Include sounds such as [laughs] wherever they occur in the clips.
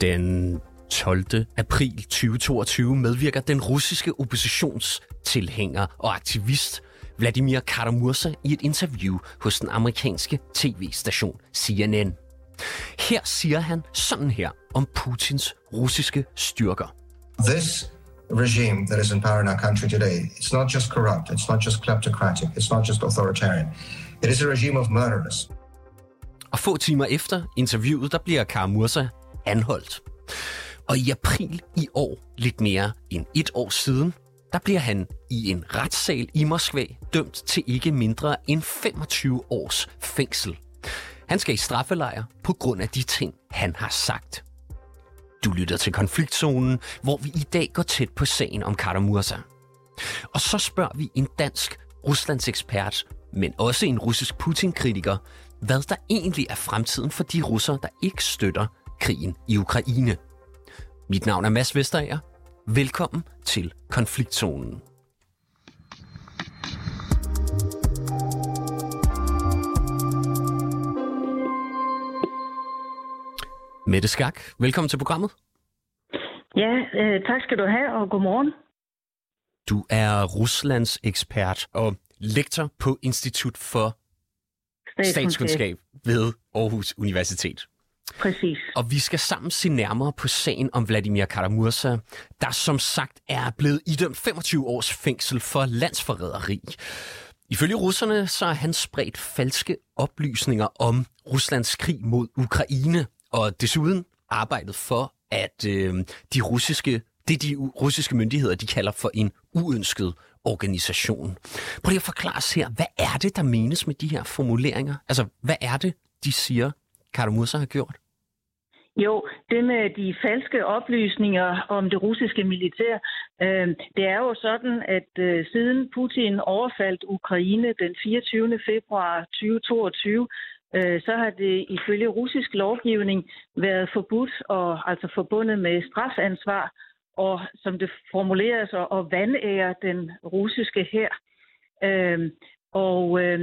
Den 12. april 2022 medvirker den russiske oppositionstilhænger og aktivist Vladimir Karamursa i et interview hos den amerikanske tv-station CNN. Her siger han sådan her om Putins russiske styrker. This regime that is in power in our country today, it's not just corrupt, it's not just kleptocratic, it's not just authoritarian. It is a regime of murderers. Og få timer efter interviewet, der bliver Karamursa anholdt. Og i april i år, lidt mere end et år siden, der bliver han i en retssal i Moskva dømt til ikke mindre end 25 års fængsel. Han skal i straffelejr på grund af de ting, han har sagt. Du lytter til konfliktzonen, hvor vi i dag går tæt på sagen om Karamursa. Og så spørger vi en dansk Ruslands ekspert, men også en russisk Putin-kritiker, hvad der egentlig er fremtiden for de russere, der ikke støtter krigen i Ukraine. Mit navn er Mads Vesterager. Velkommen til Konfliktzonen. Mette Skak, velkommen til programmet. Ja, øh, tak skal du have, og godmorgen. Du er Ruslands ekspert og lektor på Institut for Statskundskab ved Aarhus Universitet. Præcis. Og vi skal sammen se nærmere på sagen om Vladimir Karamursa, der som sagt er blevet idømt 25 års fængsel for landsforræderi. Ifølge russerne så har han spredt falske oplysninger om Ruslands krig mod Ukraine, og desuden arbejdet for, at øh, de russiske det de russiske myndigheder de kalder for en uønsket organisation. Prøv lige at forklare os her, hvad er det, der menes med de her formuleringer? Altså, hvad er det, de siger, Karamursa har gjort? Jo, det med de falske oplysninger om det russiske militær, øh, det er jo sådan, at øh, siden Putin overfaldt Ukraine den 24. februar 2022, øh, så har det ifølge russisk lovgivning været forbudt og altså forbundet med strafansvar og som det formuleres, at vandære den russiske her. Øh, og øh,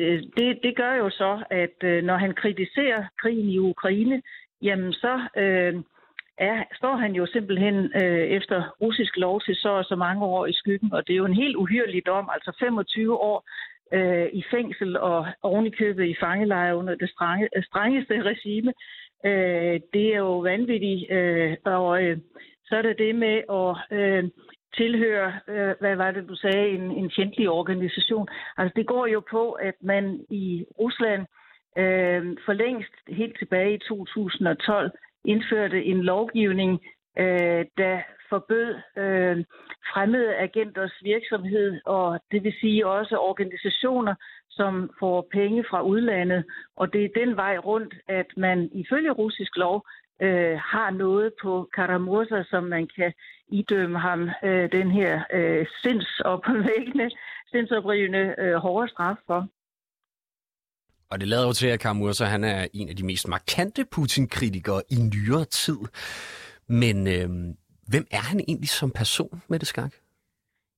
øh, det, det gør jo så, at øh, når han kritiserer krigen i Ukraine, jamen så øh, er, står han jo simpelthen øh, efter russisk lov til så og så mange år i skyggen, og det er jo en helt uhyrlig dom, altså 25 år øh, i fængsel og ovenikøbet i fangelejre under det strenge, øh, strengeste regime. Øh, det er jo vanvittigt, øh, og øh, så er det det med at øh, tilhøre, øh, hvad var det du sagde, en, en fjendtlig organisation. Altså det går jo på, at man i Rusland øh, for længst helt tilbage i 2012 indførte en lovgivning, øh, der forbød øh, fremmede agenters virksomhed, og det vil sige også organisationer, som får penge fra udlandet. Og det er den vej rundt, at man ifølge russisk lov øh, har noget på Karamursa, som man kan idømme ham øh, den her øh, sindsopvækkende, [laughs] sindsoprivende øh, hårde straf for. Og det lader jo til, at Karamursa han er en af de mest markante Putin-kritikere i nyere tid. Men øh, hvem er han egentlig som person, med det skak?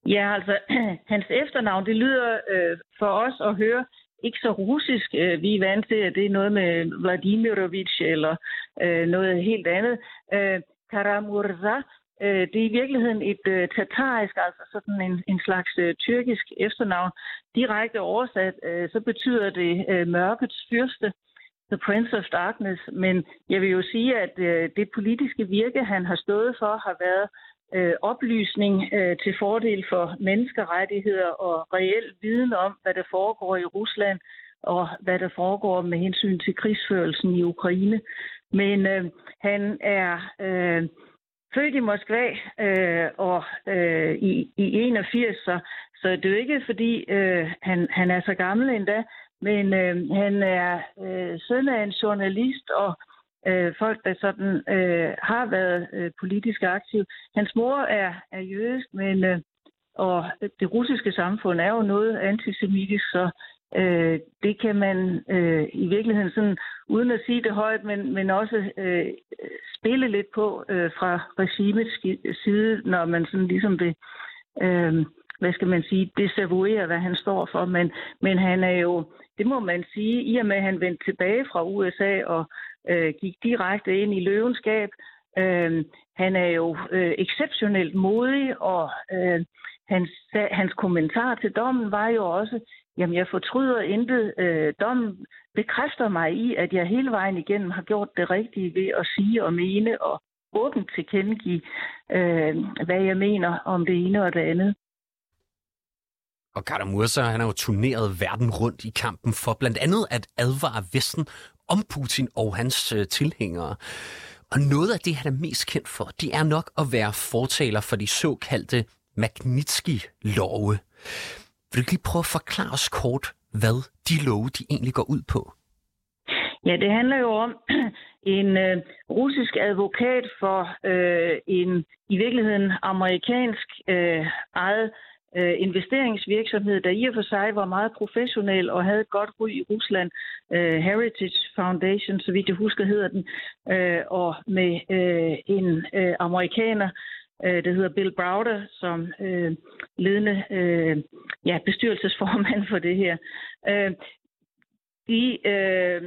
Ja, altså, [clears throat] hans efternavn, det lyder øh, for os at høre ikke så russisk. Øh, vi er vant til, at det er noget med Vladimirovich eller øh, noget helt andet. Øh, Karamurza, øh, det er i virkeligheden et øh, tatarisk, altså sådan en, en slags øh, tyrkisk efternavn. Direkte oversat, øh, så betyder det øh, mørkets fyrste. The Prince of Darkness, men jeg vil jo sige, at øh, det politiske virke, han har stået for, har været øh, oplysning øh, til fordel for menneskerettigheder og reel viden om, hvad der foregår i Rusland og hvad der foregår med hensyn til krigsførelsen i Ukraine. Men øh, han er øh, født i Moskva øh, og øh, i, i 81, så, så det er jo ikke fordi øh, han, han er så gammel endda, men øh, han er øh, søn af en journalist og øh, folk, der sådan øh, har været øh, politisk aktive. Hans mor er, er jødisk, men øh, og det russiske samfund er jo noget antisemitisk, så øh, det kan man øh, i virkeligheden sådan, uden at sige det højt, men, men også øh, spille lidt på øh, fra regimets side, når man sådan ligesom vil, øh, hvad skal man sige, desavouere, hvad han står for. Men, men han er jo, det må man sige, i og med at han vendte tilbage fra USA og øh, gik direkte ind i løvenskab, Øh, han er jo øh, exceptionelt modig, og øh, hans, hans kommentar til dommen var jo også, jamen jeg fortryder intet. Øh, dommen bekræfter mig i, at jeg hele vejen igennem har gjort det rigtige ved at sige og mene og åbent tilkendegive, øh, hvad jeg mener om det ene og det andet. Og Karamursa, han har jo turneret verden rundt i kampen for blandt andet at advare Vesten om Putin og hans øh, tilhængere. Og noget af det, han er mest kendt for, det er nok at være fortaler for de såkaldte Magnitsky-love. Vil du lige prøve at forklare os kort, hvad de love de egentlig går ud på? Ja, det handler jo om [clears throat] en øh, russisk advokat for øh, en i virkeligheden amerikansk øh, ejet øh, investeringsvirksomhed, der i og for sig var meget professionel og havde et godt ry i Rusland. Øh, Heritage Foundation, så vidt jeg husker, hedder den. Øh, og med øh, en øh, amerikaner, øh, der hedder Bill Browder, som øh, ledende øh, ja, bestyrelsesformand [laughs] for det her. Øh, de øh,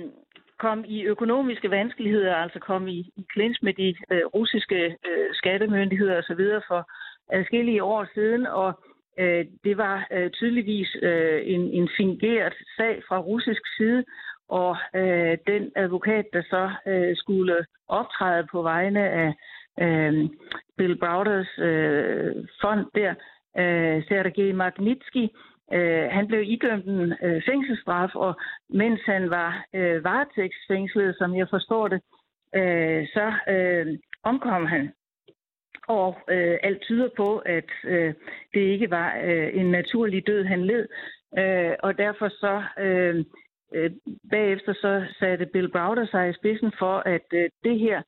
kom i økonomiske vanskeligheder, altså kom i, i klins med de øh, russiske øh, skattemyndigheder osv. for adskillige år siden, og øh, det var øh, tydeligvis øh, en, en fingeret sag fra russisk side, og øh, den advokat, der så øh, skulle optræde på vegne af øh, Bill Browders øh, fond der, øh, Sergej Magnitsky, øh, han blev idømt en øh, fængselsstraf, og mens han var øh, varetægtsfængslet, som jeg forstår det, øh, så øh, omkom han. Og øh, alt tyder på, at øh, det ikke var øh, en naturlig død, han led. Øh, og derfor så øh, øh, bagefter så satte Bill Browder sig i spidsen for, at øh, det her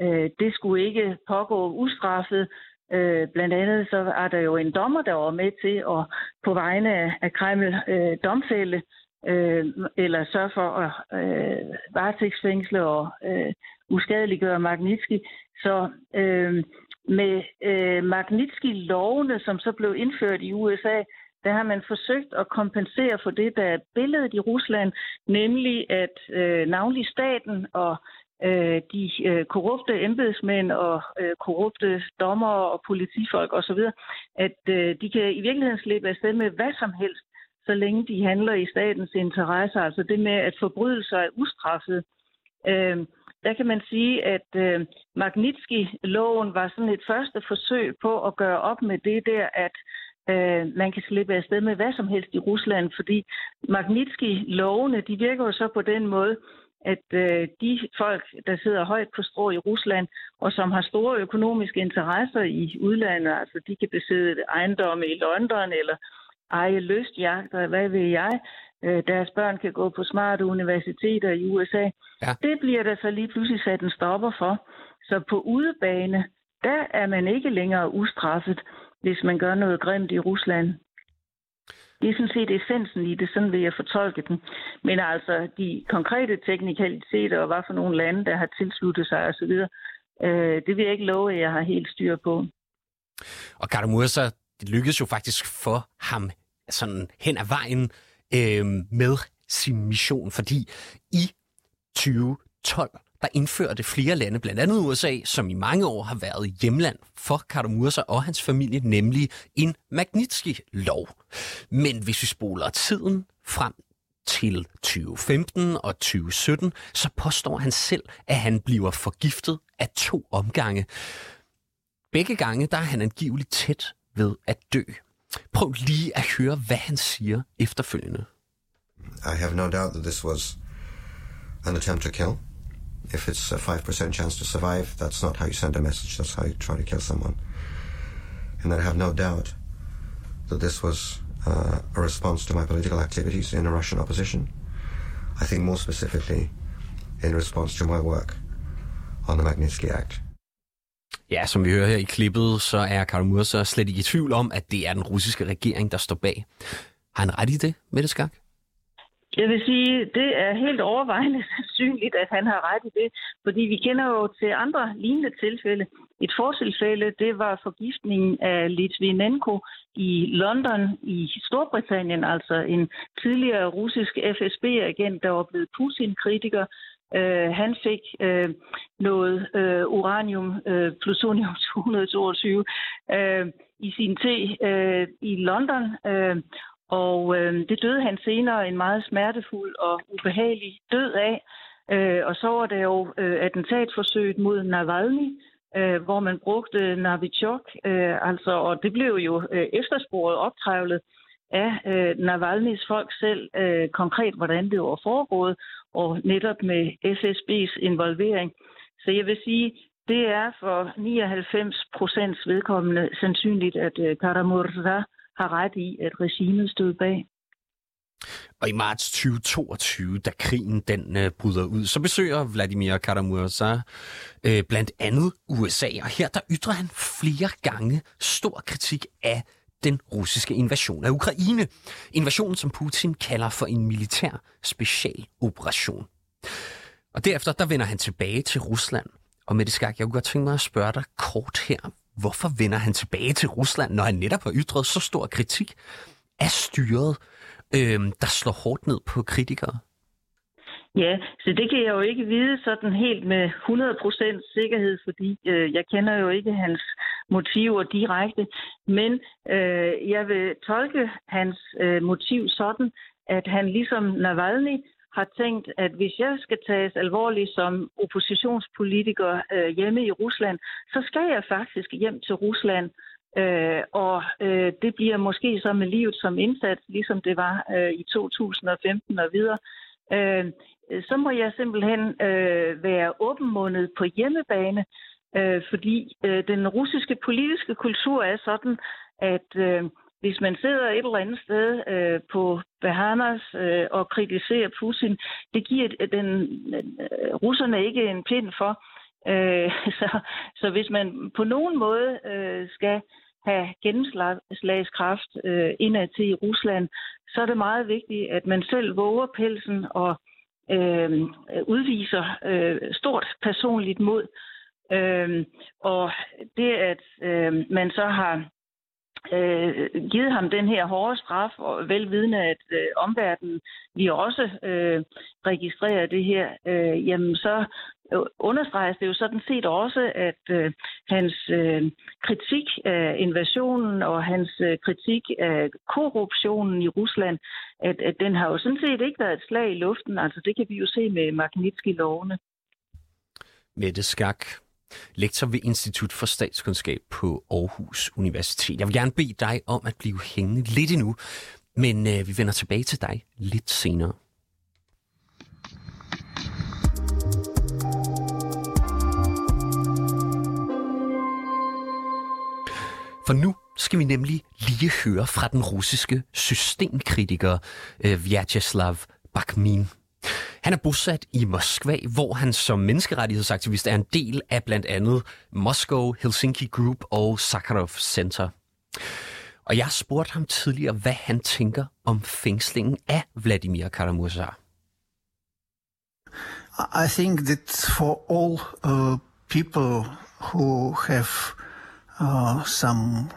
øh, det skulle ikke pågå ustraffet. Øh, blandt andet så er der jo en dommer, der var med til at på vegne af, af Kreml øh, domfælde øh, eller sørge for at øh, varetægtsfængsle og øh, uskadeliggøre Magnitsky. Så øh, med øh, Magnitsky-lovene, som så blev indført i USA, der har man forsøgt at kompensere for det, der er billedet i Rusland, nemlig at øh, navnlig staten og øh, de øh, korrupte embedsmænd og øh, korrupte dommer og politifolk osv., at øh, de kan i virkeligheden slippe afsted med hvad som helst, så længe de handler i statens interesse. Altså det med, at forbrydelser er ustraffet. Øh, der kan man sige, at øh, Magnitsky-loven var sådan et første forsøg på at gøre op med det der, at øh, man kan slippe afsted med hvad som helst i Rusland, fordi Magnitsky-lovene, de virker jo så på den måde, at øh, de folk, der sidder højt på strå i Rusland, og som har store økonomiske interesser i udlandet, altså de kan besidde ejendomme i London eller eje lystjagter, hvad ved jeg, øh, deres børn kan gå på smarte universiteter i USA. Ja. Det bliver der så lige pludselig sat en stopper for. Så på udebane, der er man ikke længere ustraffet, hvis man gør noget grimt i Rusland. Det er sådan set essensen i det, sådan vil jeg fortolke den. Men altså, de konkrete teknikaliteter og hvad for nogle lande, der har tilsluttet sig osv., øh, det vil jeg ikke love, at jeg har helt styr på. Og Karamursa, det lykkedes jo faktisk for ham sådan hen ad vejen øh, med sin mission, fordi i 2012 der indførte flere lande, blandt andet USA, som i mange år har været hjemland for Karamursa og hans familie, nemlig en Magnitsky-lov. Men hvis vi spoler tiden frem til 2015 og 2017, så påstår han selv, at han bliver forgiftet af to omgange. Begge gange der er han angiveligt tæt ved at dø. Prøv lige at høre, hvad han siger efterfølgende. I have no doubt that this was an attempt to kill. If it's a 5% chance to survive, that's not how you send a message. That's how you try to kill someone. And I have no doubt that this was uh, a response to my political activities in the Russian opposition. I think more specifically in response to my work on the Magnitsky Act. Ja, som vi hører her i klippet, så er Karl Mursa slet ikke i tvivl om, at det er den russiske regering, der står bag. Har han ret i det, Mette Skak? Jeg vil sige, det er helt overvejende [laughs] sandsynligt, at han har ret i det, fordi vi kender jo til andre lignende tilfælde. Et fortilfælde, det var forgiftningen af Litvinenko i London i Storbritannien, altså en tidligere russisk FSB-agent, der var blevet Putin-kritiker, Øh, han fik øh, noget øh, uranium, øh, plutonium 222, øh, i sin te øh, i London, øh, og øh, det døde han senere en meget smertefuld og ubehagelig død af. Øh, og så var der jo øh, attentatforsøget mod Navalny, øh, hvor man brugte Novichok, øh, altså, og det blev jo øh, eftersporet optrævlet af øh, Navalny's folk selv øh, konkret, hvordan det var foregået, og netop med FSB's involvering. Så jeg vil sige, det er for 99 procents vedkommende sandsynligt, at øh, Karamurza har ret i, at regimet stod bag. Og i marts 2022, da krigen den øh, bryder ud, så besøger Vladimir Karamurza øh, blandt andet USA, og her der ytrer han flere gange stor kritik af den russiske invasion af Ukraine. Invasionen, som Putin kalder for en militær specialoperation. Og derefter der vender han tilbage til Rusland. Og med det skak, jeg kunne godt tænke mig at spørge dig kort her. Hvorfor vender han tilbage til Rusland, når han netop har ytret så stor kritik af styret, øh, der slår hårdt ned på kritikere? Ja, så det kan jeg jo ikke vide sådan helt med 100% sikkerhed, fordi øh, jeg kender jo ikke hans motiver direkte. Men øh, jeg vil tolke hans øh, motiv sådan, at han ligesom Navalny har tænkt, at hvis jeg skal tages alvorligt som oppositionspolitiker øh, hjemme i Rusland, så skal jeg faktisk hjem til Rusland. Øh, og øh, det bliver måske så med livet som indsats, ligesom det var øh, i 2015 og videre. Øh, så må jeg simpelthen øh, være åbenmundet på hjemmebane, øh, fordi øh, den russiske politiske kultur er sådan, at øh, hvis man sidder et eller andet sted øh, på Bahamas øh, og kritiserer Putin, det giver den øh, russerne ikke en pind for. Øh, [laughs] så, så hvis man på nogen måde øh, skal have gennemslagskraft øh, indad til i Rusland, så er det meget vigtigt, at man selv våger pelsen og øh, udviser øh, stort personligt mod. Øh, og det, at øh, man så har øh, givet ham den her hårde straf, og velvidende, at øh, omverdenen vi også øh, registrerer det her, øh, jamen så øh, understreges det jo sådan set også, at øh, hans øh, kritik af invasionen og hans øh, kritik af korruptionen i Rusland, at, at den har jo sådan set ikke været et slag i luften. Altså det kan vi jo se med Magnitsky-lovene. Mette Skak, lektor ved Institut for Statskundskab på Aarhus Universitet. Jeg vil gerne bede dig om at blive hængende lidt endnu, men øh, vi vender tilbage til dig lidt senere. For nu skal vi nemlig lige høre fra den russiske systemkritiker øh, Vyacheslav Bakhmin. Han er bosat i Moskva, hvor han som menneskerettighedsaktivist er en del af blandt andet Moscow Helsinki Group og Sakharov Center. Og jeg spurgte ham tidligere, hvad han tænker om fængslingen af Vladimir Karamurza. I think that for all uh, people who have uh, some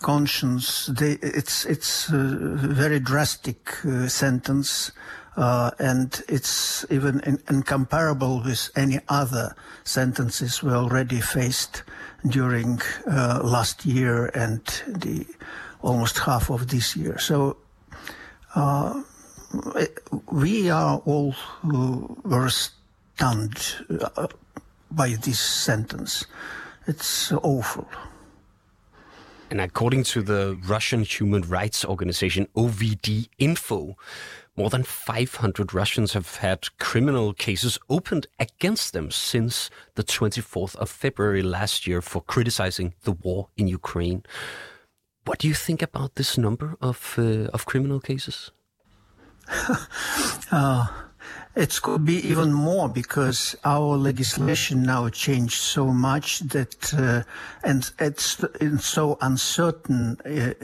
conscience, they, it's it's a very drastic uh, sentence. Uh, and it's even in, incomparable with any other sentences we already faced during uh, last year and the almost half of this year. So uh, we are all were stunned uh, by this sentence. It's awful. And according to the Russian human rights organization OVD Info, more than 500 Russians have had criminal cases opened against them since the 24th of February last year for criticizing the war in Ukraine. What do you think about this number of uh, of criminal cases? [laughs] uh, it could be even more because our legislation now changed so much that, uh, and it's, it's so uncertain. Uh,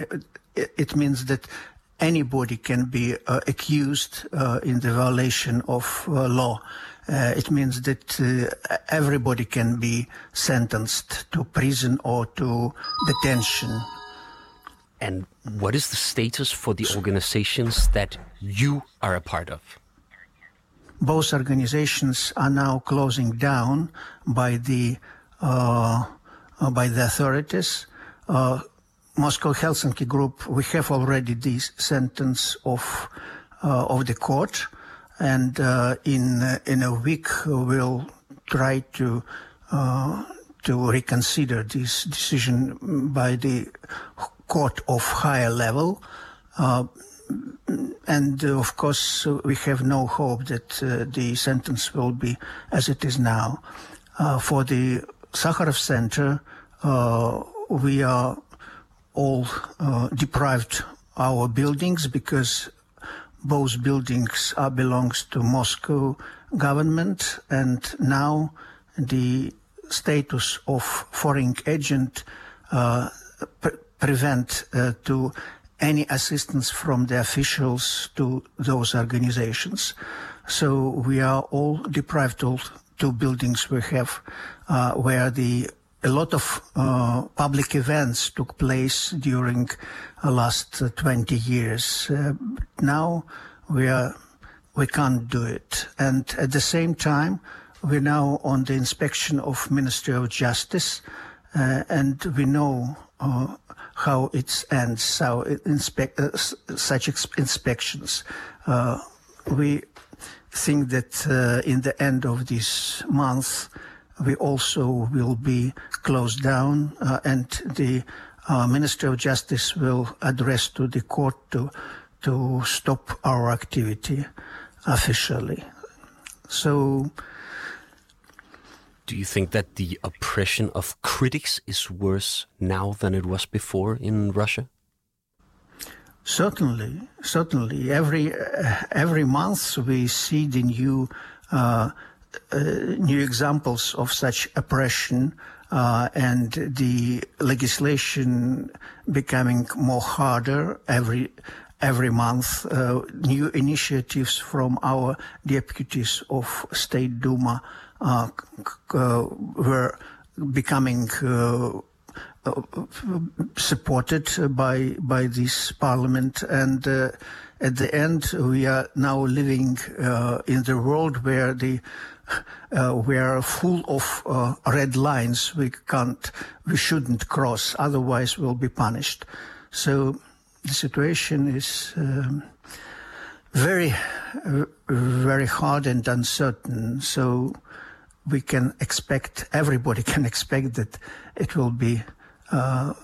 it, it means that anybody can be uh, accused uh, in the violation of uh, law. Uh, it means that uh, everybody can be sentenced to prison or to detention. And what is the status for the organizations that you are a part of? both organizations are now closing down by the uh, by the authorities. Uh, Moscow Helsinki group, we have already the sentence of uh, of the court, and uh, in in a week we'll try to to reconsider this decision by the court of higher level. Uh, and uh, of course, uh, we have no hope that uh, the sentence will be as it is now. Uh, for the Sakharov Center, uh, we are all uh, deprived our buildings because both buildings are belongs to Moscow government, and now the status of foreign agent uh, pre prevent uh, to any assistance from the officials to those organizations. So we are all deprived of two buildings we have uh, where the a lot of uh, public events took place during the last uh, 20 years. Uh, now we are we can't do it, and at the same time we're now on the inspection of Ministry of Justice, uh, and we know uh, how it ends, so inspect, uh, such inspections. Uh, we think that uh, in the end of this month, we also will be closed down uh, and the uh, Minister of Justice will address to the court to, to stop our activity officially. So do you think that the oppression of critics is worse now than it was before in Russia? Certainly, certainly. Every uh, every month we see the new uh, uh, new examples of such oppression uh, and the legislation becoming more harder every every month. Uh, new initiatives from our deputies of State Duma uh, uh, were becoming uh, supported by by this parliament and uh, at the end we are now living uh, in the world where the uh, we are full of red lines we can't we shouldn't cross otherwise we'll be punished. So the situation is um, very very hard and uncertain. So we can expect, everybody [laughs] can expect that it will be, uh,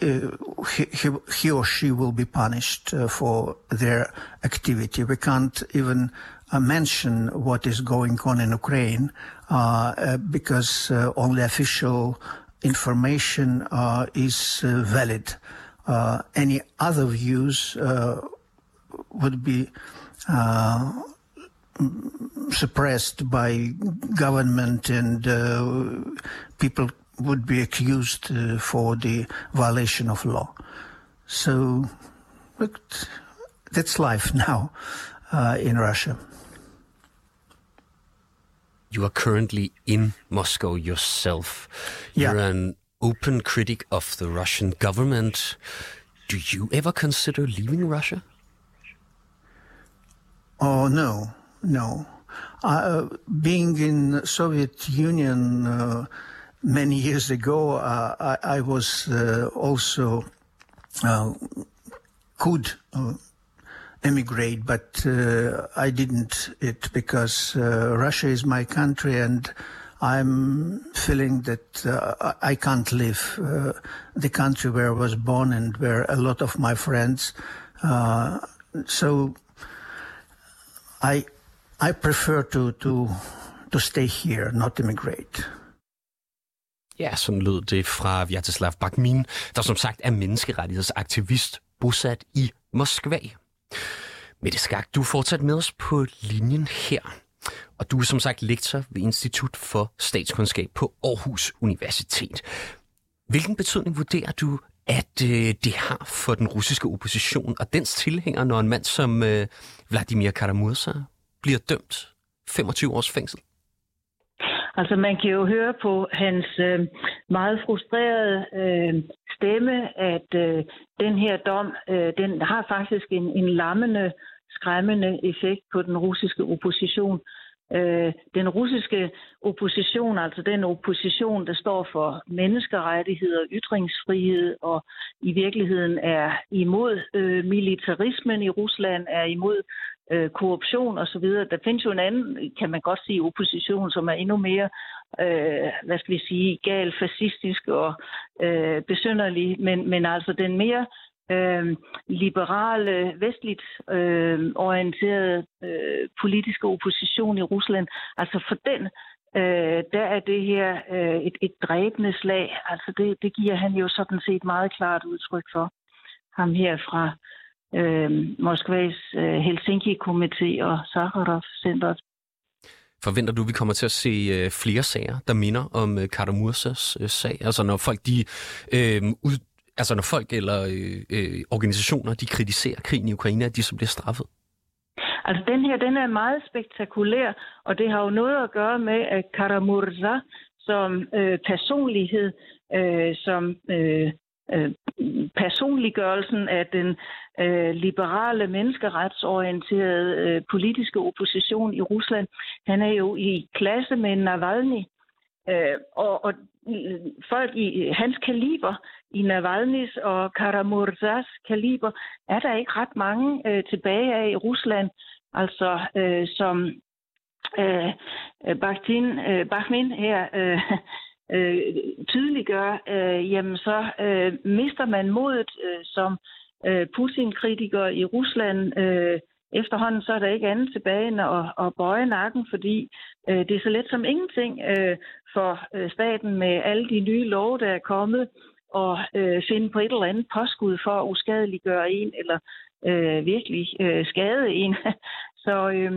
he, he, or she will be punished uh, for their activity. We can't even uh, mention what is going on in Ukraine uh, uh, because uh, only official information is valid. any other views would be suppressed by government and uh, people would be accused uh, for the violation of law. So look, that's life [laughs] now uh, in Russia. You are currently in Moscow yourself. Yeah. You're an open critic of the Russian government. Do you ever consider leaving Russia? Oh, no no. Uh, being in Soviet Union uh, many years ago, uh, I, I, was uh, also uh, could uh, emigrate, but I didn't it because Russia is my country and I'm feeling that I can't leave the country where I was born and where a lot of my friends. so I I prefer to, to, to stay here, not immigrate. Ja, sådan lød det fra Vyacheslav Bakmin, der som sagt er menneskerettighedsaktivist bosat i Moskva. Mette Skak, du er fortsat med os på linjen her. Og du er som sagt lektor ved Institut for Statskundskab på Aarhus Universitet. Hvilken betydning vurderer du, at øh, det har for den russiske opposition og dens tilhængere, når en mand som øh, Vladimir Karamursa bliver dømt 25 års fængsel? Altså man kan jo høre på hans øh, meget frustrerede øh, stemme, at øh, den her dom, øh, den har faktisk en, en lammende skræmmende effekt på den russiske opposition. Øh, den russiske opposition, altså den opposition, der står for menneskerettigheder, ytringsfrihed og i virkeligheden er imod øh, militarismen i Rusland, er imod øh, korruption osv. Der findes jo en anden, kan man godt sige, opposition, som er endnu mere, øh, hvad skal vi sige, gal, fascistisk og øh, besynderlig, men, men altså den mere øh, liberale, vestligt øh, orienterede øh, politiske opposition i Rusland. Altså for den, øh, der er det her øh, et, et dræbende slag. Altså det, det giver han jo sådan set meget klart udtryk for. Ham her fra øh, Moskvas øh, Helsinki-komité og Sakharov-centret. Forventer du, at vi kommer til at se øh, flere sager, der minder om øh, Karamursas øh, sag? Altså når folk de øh, ud, altså når folk eller øh, øh, organisationer, de kritiserer krigen i Ukraine, at de så bliver straffet? Altså den her, den er meget spektakulær, og det har jo noget at gøre med, at Karamurza som øh, personlighed, øh, som øh, øh, personliggørelsen af den øh, liberale, menneskeretsorienterede øh, politiske opposition i Rusland. Han er jo i klasse med Navalny, øh, og, og øh, folk i hans kaliber, i Navalny's og Karamurzas kaliber, er der ikke ret mange øh, tilbage af i Rusland, altså øh, som øh, Bakhtin, øh, Bakhmin her øh, øh, tydeliggør, øh, jamen så øh, mister man modet øh, som øh, Putin-kritiker i Rusland. Øh, efterhånden så er der ikke andet tilbage end at, at bøje nakken, fordi øh, det er så let som ingenting øh, for øh, staten med alle de nye love, der er kommet, og øh, finde på et eller andet påskud for at uskadeliggøre en, eller øh, virkelig øh, skade en. [laughs] så øh,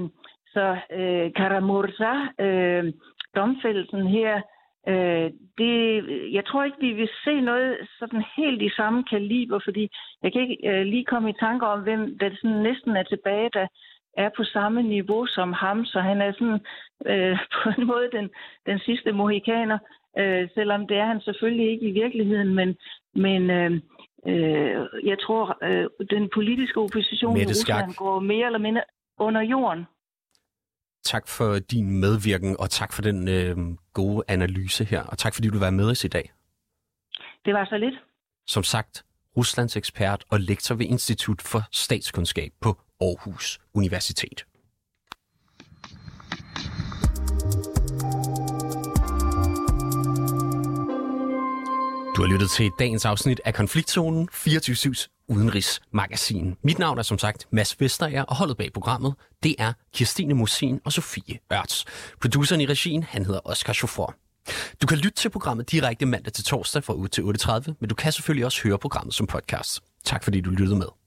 så øh, Karamurza, øh, domfældelsen her, øh, det, jeg tror ikke, vi vil se noget sådan helt i samme kaliber, fordi jeg kan ikke øh, lige komme i tanke om, hvem der sådan næsten er tilbage, der er på samme niveau som ham, så han er sådan øh, [laughs] på en måde den, den sidste mohikaner, øh, selvom det er han selvfølgelig ikke i virkeligheden, men, men øh, øh, jeg tror, øh, den politiske opposition i Rusland går mere eller mindre under jorden. Tak for din medvirken, og tak for den øh, gode analyse her, og tak fordi du var med os i dag. Det var så lidt. Som sagt, Ruslands ekspert og lektor ved Institut for Statskundskab på Aarhus Universitet. Du har lyttet til dagens afsnit af Konfliktzonen 24 udenrigsmagasin. Mit navn er som sagt Mads Vesterager, og holdet bag programmet, det er Kirstine Mosin og Sofie Ørts. Produceren i regien, han hedder Oscar Chauffeur. Du kan lytte til programmet direkte mandag til torsdag fra 8 til 8.30, men du kan selvfølgelig også høre programmet som podcast. Tak fordi du lyttede med.